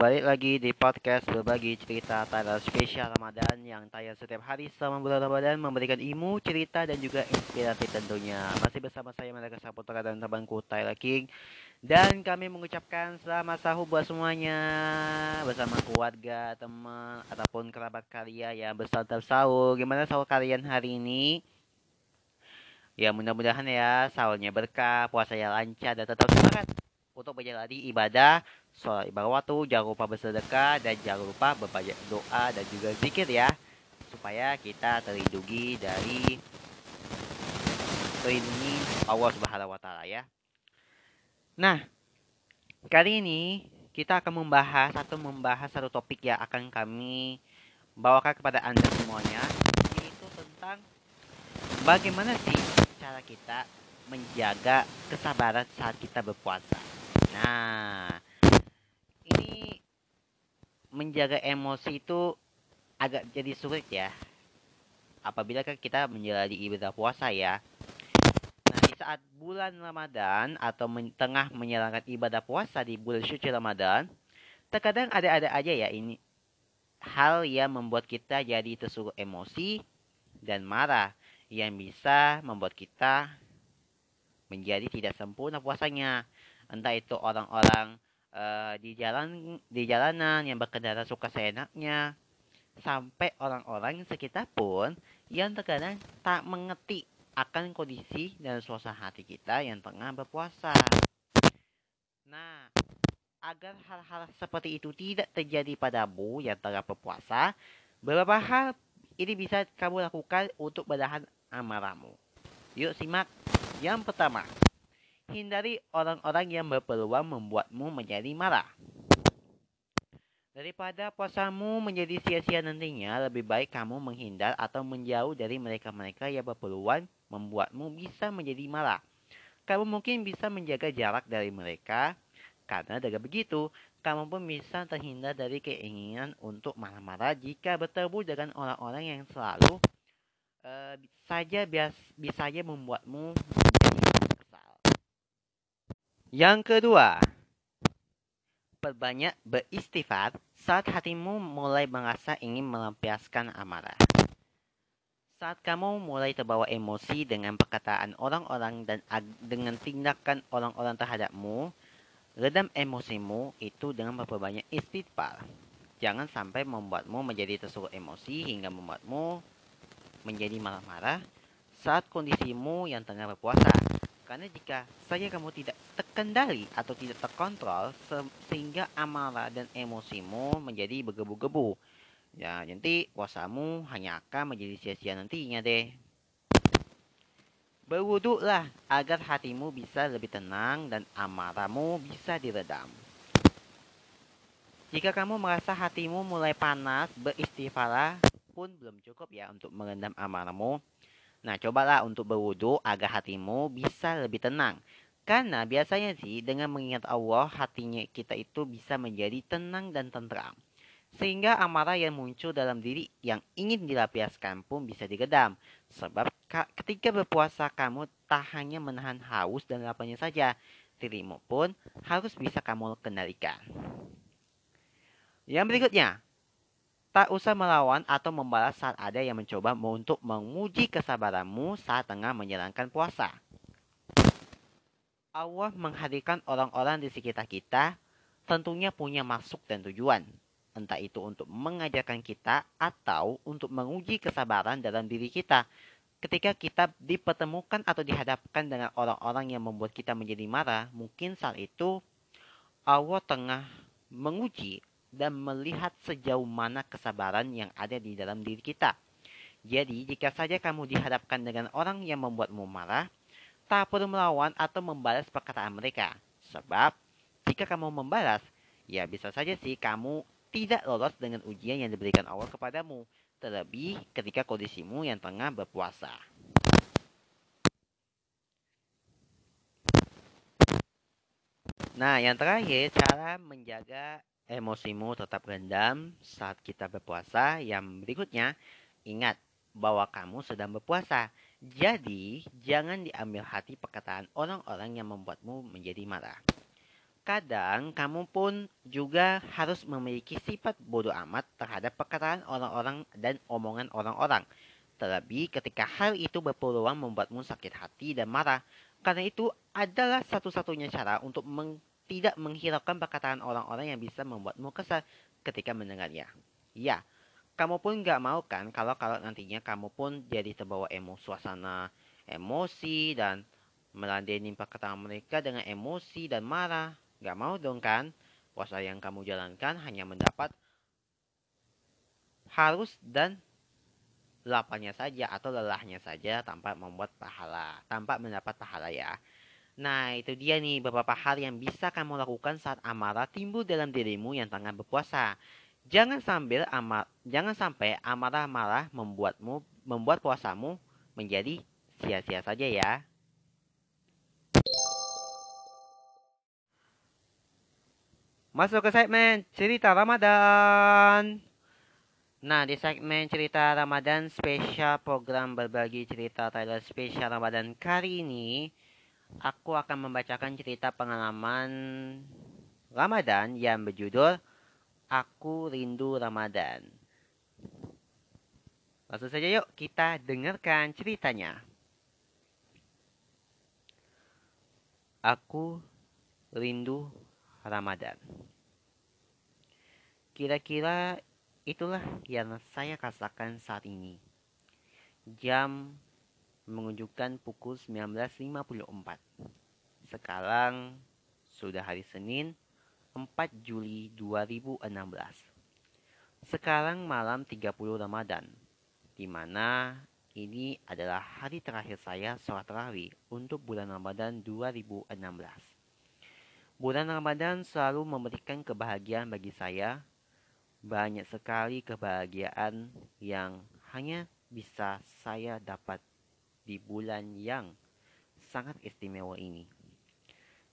Balik lagi di podcast berbagi cerita tanggal spesial Ramadan yang tayang setiap hari selama bulan Ramadan memberikan ilmu, cerita dan juga inspiratif tentunya. Masih bersama saya Malaka Saputra dan temanku Tyler King dan kami mengucapkan selamat sahur buat semuanya bersama keluarga, teman ataupun kerabat kalian yang bersantap sahur. Gimana sahur kalian hari ini? Ya mudah-mudahan ya sahurnya berkah, puasanya lancar dan tetap semangat untuk menjalani ibadah sholat ibadah waktu, jangan lupa bersedekah dan jangan lupa berbanyak doa dan juga zikir ya supaya kita terlindungi dari terlindungi Allah Subhanahu wa taala ya. Nah, kali ini kita akan membahas atau membahas satu topik yang akan kami bawakan kepada Anda semuanya yaitu tentang bagaimana sih cara kita menjaga kesabaran saat kita berpuasa. Nah, ini menjaga emosi itu agak jadi sulit ya. Apabila kan kita menjalani ibadah puasa ya. Nah, di saat bulan Ramadan atau men tengah menjalankan ibadah puasa di bulan suci Ramadan, terkadang ada-ada aja ya ini hal yang membuat kita jadi tersulut emosi dan marah yang bisa membuat kita menjadi tidak sempurna puasanya. Entah itu orang-orang uh, di jalan di jalanan yang berkendara suka seenaknya sampai orang-orang sekitar pun yang terkadang tak mengerti akan kondisi dan suasana hati kita yang tengah berpuasa. Nah, agar hal-hal seperti itu tidak terjadi padamu yang tengah berpuasa, beberapa hal ini bisa kamu lakukan untuk menahan amarahmu. Yuk simak. Yang pertama, Hindari orang-orang yang berpeluang membuatmu menjadi marah. Daripada puasamu menjadi sia-sia nantinya, lebih baik kamu menghindar atau menjauh dari mereka-mereka yang berpeluang membuatmu bisa menjadi marah. Kamu mungkin bisa menjaga jarak dari mereka, karena dengan begitu, kamu pun bisa terhindar dari keinginan untuk marah-marah jika bertemu dengan orang-orang yang selalu uh, saja bias, bisa membuatmu yang kedua, perbanyak beristighfar saat hatimu mulai merasa ingin melampiaskan amarah. Saat kamu mulai terbawa emosi dengan perkataan orang-orang dan dengan tindakan orang-orang terhadapmu, redam emosimu itu dengan memperbanyak istighfar. Jangan sampai membuatmu menjadi tersulut emosi hingga membuatmu menjadi marah-marah saat kondisimu yang tengah berpuasa. Karena jika saja kamu tidak terkendali atau tidak terkontrol se sehingga amarah dan emosimu menjadi bergebu-gebu. Ya, nanti puasamu hanya akan menjadi sia-sia nantinya deh. Berwuduklah agar hatimu bisa lebih tenang dan amarahmu bisa diredam. Jika kamu merasa hatimu mulai panas, beristighfarlah pun belum cukup ya untuk merendam amarahmu. Nah, cobalah untuk berwudu agar hatimu bisa lebih tenang. Karena biasanya sih dengan mengingat Allah hatinya kita itu bisa menjadi tenang dan tentram. Sehingga amarah yang muncul dalam diri yang ingin dilapiaskan pun bisa digedam. Sebab ketika berpuasa kamu tak hanya menahan haus dan laparnya saja. Dirimu pun harus bisa kamu kendalikan. Yang berikutnya, Tak usah melawan atau membalas saat ada yang mencoba untuk menguji kesabaranmu saat tengah menjalankan puasa. Allah menghadirkan orang-orang di sekitar kita tentunya punya masuk dan tujuan. Entah itu untuk mengajarkan kita atau untuk menguji kesabaran dalam diri kita. Ketika kita dipertemukan atau dihadapkan dengan orang-orang yang membuat kita menjadi marah, mungkin saat itu Allah tengah menguji dan melihat sejauh mana kesabaran yang ada di dalam diri kita. Jadi, jika saja kamu dihadapkan dengan orang yang membuatmu marah, tak perlu melawan atau membalas perkataan mereka. Sebab, jika kamu membalas, ya bisa saja sih kamu tidak lolos dengan ujian yang diberikan Allah kepadamu. Terlebih ketika kondisimu yang tengah berpuasa. Nah, yang terakhir, cara menjaga emosimu tetap rendam saat kita berpuasa. Yang berikutnya, ingat bahwa kamu sedang berpuasa. Jadi, jangan diambil hati perkataan orang-orang yang membuatmu menjadi marah. Terkadang kamu pun juga harus memiliki sifat bodoh amat terhadap perkataan orang-orang dan omongan orang-orang. Terlebih ketika hal itu berpeluang membuatmu sakit hati dan marah. Karena itu adalah satu-satunya cara untuk meng tidak menghiraukan perkataan orang-orang yang bisa membuatmu kesal ketika mendengarnya. Ya, kamu pun gak mau kan kalau kalau nantinya kamu pun jadi terbawa emosi suasana emosi dan meladeni perkataan mereka dengan emosi dan marah. Gak mau dong kan? Puasa yang kamu jalankan hanya mendapat harus dan lapanya saja atau lelahnya saja tanpa membuat pahala, tanpa mendapat pahala ya. Nah, itu dia nih beberapa hal yang bisa kamu lakukan saat amarah timbul dalam dirimu yang tengah berpuasa. Jangan sambil amar, jangan sampai amarah marah membuatmu membuat puasamu menjadi sia-sia saja ya. Masuk ke segmen cerita Ramadan. Nah, di segmen cerita Ramadan spesial program berbagi cerita Tyler spesial Ramadan kali ini, aku akan membacakan cerita pengalaman Ramadan yang berjudul Aku Rindu Ramadan. Langsung saja yuk kita dengarkan ceritanya. Aku rindu Ramadan. Kira-kira Itulah yang saya rasakan saat ini. Jam menunjukkan pukul 19.54. Sekarang sudah hari Senin 4 Juli 2016. Sekarang malam 30 Ramadan, di mana ini adalah hari terakhir saya sholat tarawih untuk bulan Ramadan 2016. Bulan Ramadan selalu memberikan kebahagiaan bagi saya banyak sekali kebahagiaan yang hanya bisa saya dapat di bulan yang sangat istimewa ini.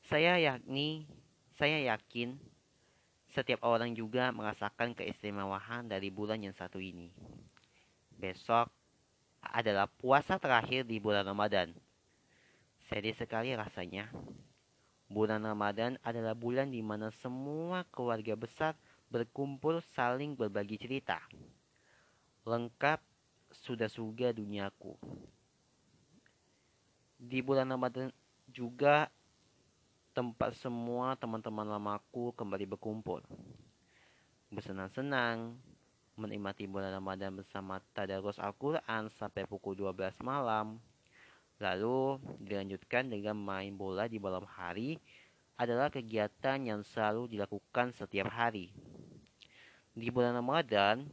Saya yakni, saya yakin setiap orang juga merasakan keistimewaan dari bulan yang satu ini. Besok adalah puasa terakhir di bulan Ramadan. Sedih sekali rasanya. Bulan Ramadan adalah bulan di mana semua keluarga besar berkumpul saling berbagi cerita. Lengkap sudah suga duniaku. Di bulan Ramadan juga tempat semua teman-teman lamaku kembali berkumpul. Bersenang-senang, menikmati bulan Ramadan bersama tadarus Al-Quran sampai pukul 12 malam. Lalu dilanjutkan dengan main bola di malam hari adalah kegiatan yang selalu dilakukan setiap hari. Di bulan Ramadan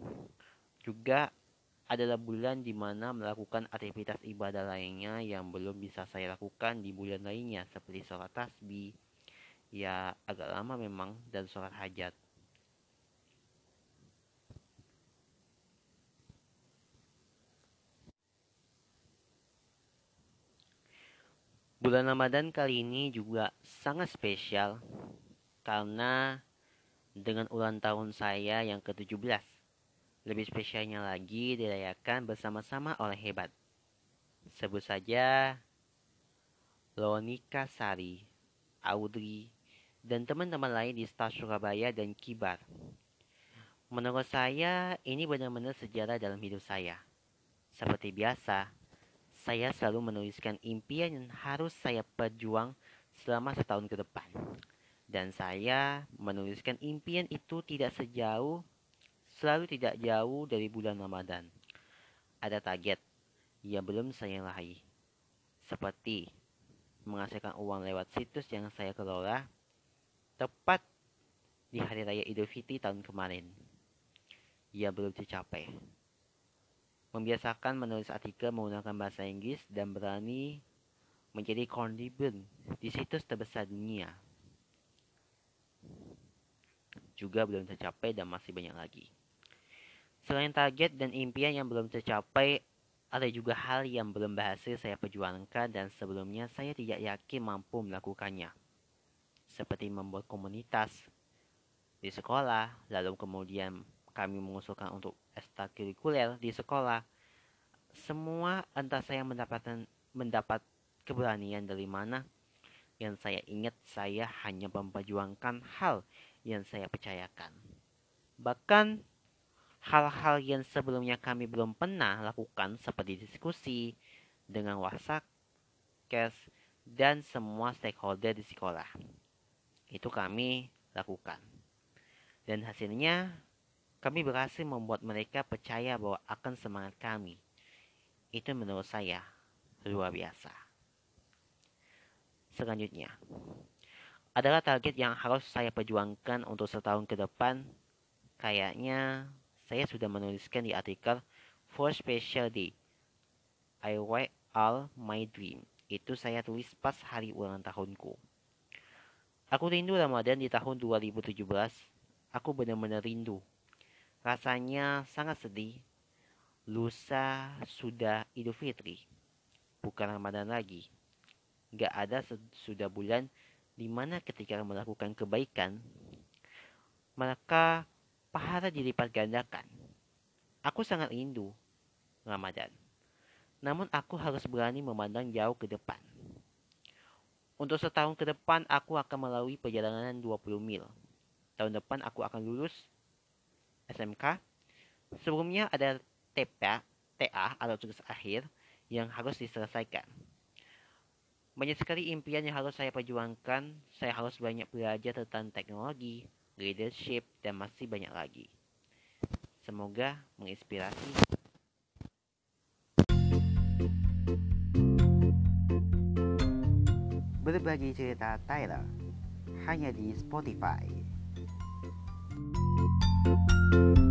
juga adalah bulan di mana melakukan aktivitas ibadah lainnya yang belum bisa saya lakukan di bulan lainnya seperti sholat tasbih, ya agak lama memang, dan sholat hajat. Bulan Ramadan kali ini juga sangat spesial karena dengan ulang tahun saya yang ke-17. Lebih spesialnya lagi dirayakan bersama-sama oleh hebat. Sebut saja Lonika Sari, Audrey, dan teman-teman lain di stasiun Surabaya dan Kibar. Menurut saya, ini benar-benar sejarah dalam hidup saya. Seperti biasa, saya selalu menuliskan impian yang harus saya perjuang selama setahun ke depan. Dan saya menuliskan impian itu tidak sejauh, selalu tidak jauh dari bulan Ramadan. Ada target yang belum saya raih. Seperti menghasilkan uang lewat situs yang saya kelola tepat di hari raya Idul Fitri tahun kemarin. Ia belum tercapai membiasakan menulis artikel menggunakan bahasa Inggris dan berani menjadi kontributor di situs terbesar dunia. Juga belum tercapai dan masih banyak lagi. Selain target dan impian yang belum tercapai, ada juga hal yang belum berhasil saya perjuangkan dan sebelumnya saya tidak yakin mampu melakukannya. Seperti membuat komunitas di sekolah, lalu kemudian kami mengusulkan untuk ekstrakurikuler di sekolah. Semua entah saya mendapatkan mendapat keberanian dari mana. yang saya ingat saya hanya memperjuangkan hal yang saya percayakan. Bahkan hal-hal yang sebelumnya kami belum pernah lakukan seperti diskusi dengan WhatsApp, kes, dan semua stakeholder di sekolah. Itu kami lakukan. Dan hasilnya kami berhasil membuat mereka percaya bahwa akan semangat kami. Itu menurut saya luar biasa. Selanjutnya, adalah target yang harus saya perjuangkan untuk setahun ke depan. Kayaknya saya sudah menuliskan di artikel For Special Day. I write all my dream. Itu saya tulis pas hari ulang tahunku. Aku rindu Ramadan di tahun 2017. Aku benar-benar rindu Rasanya sangat sedih. Lusa sudah Idul Fitri. Bukan Ramadan lagi. Gak ada sudah bulan di mana ketika melakukan kebaikan, maka pahala dilipat gandakan. Aku sangat rindu Ramadan. Namun aku harus berani memandang jauh ke depan. Untuk setahun ke depan, aku akan melalui perjalanan 20 mil. Tahun depan aku akan lulus SMK. Sebelumnya ada TPA, TA atau tugas akhir yang harus diselesaikan. Banyak sekali impian yang harus saya perjuangkan. Saya harus banyak belajar tentang teknologi, leadership, dan masih banyak lagi. Semoga menginspirasi. Berbagi cerita Tyler hanya di Spotify. thank you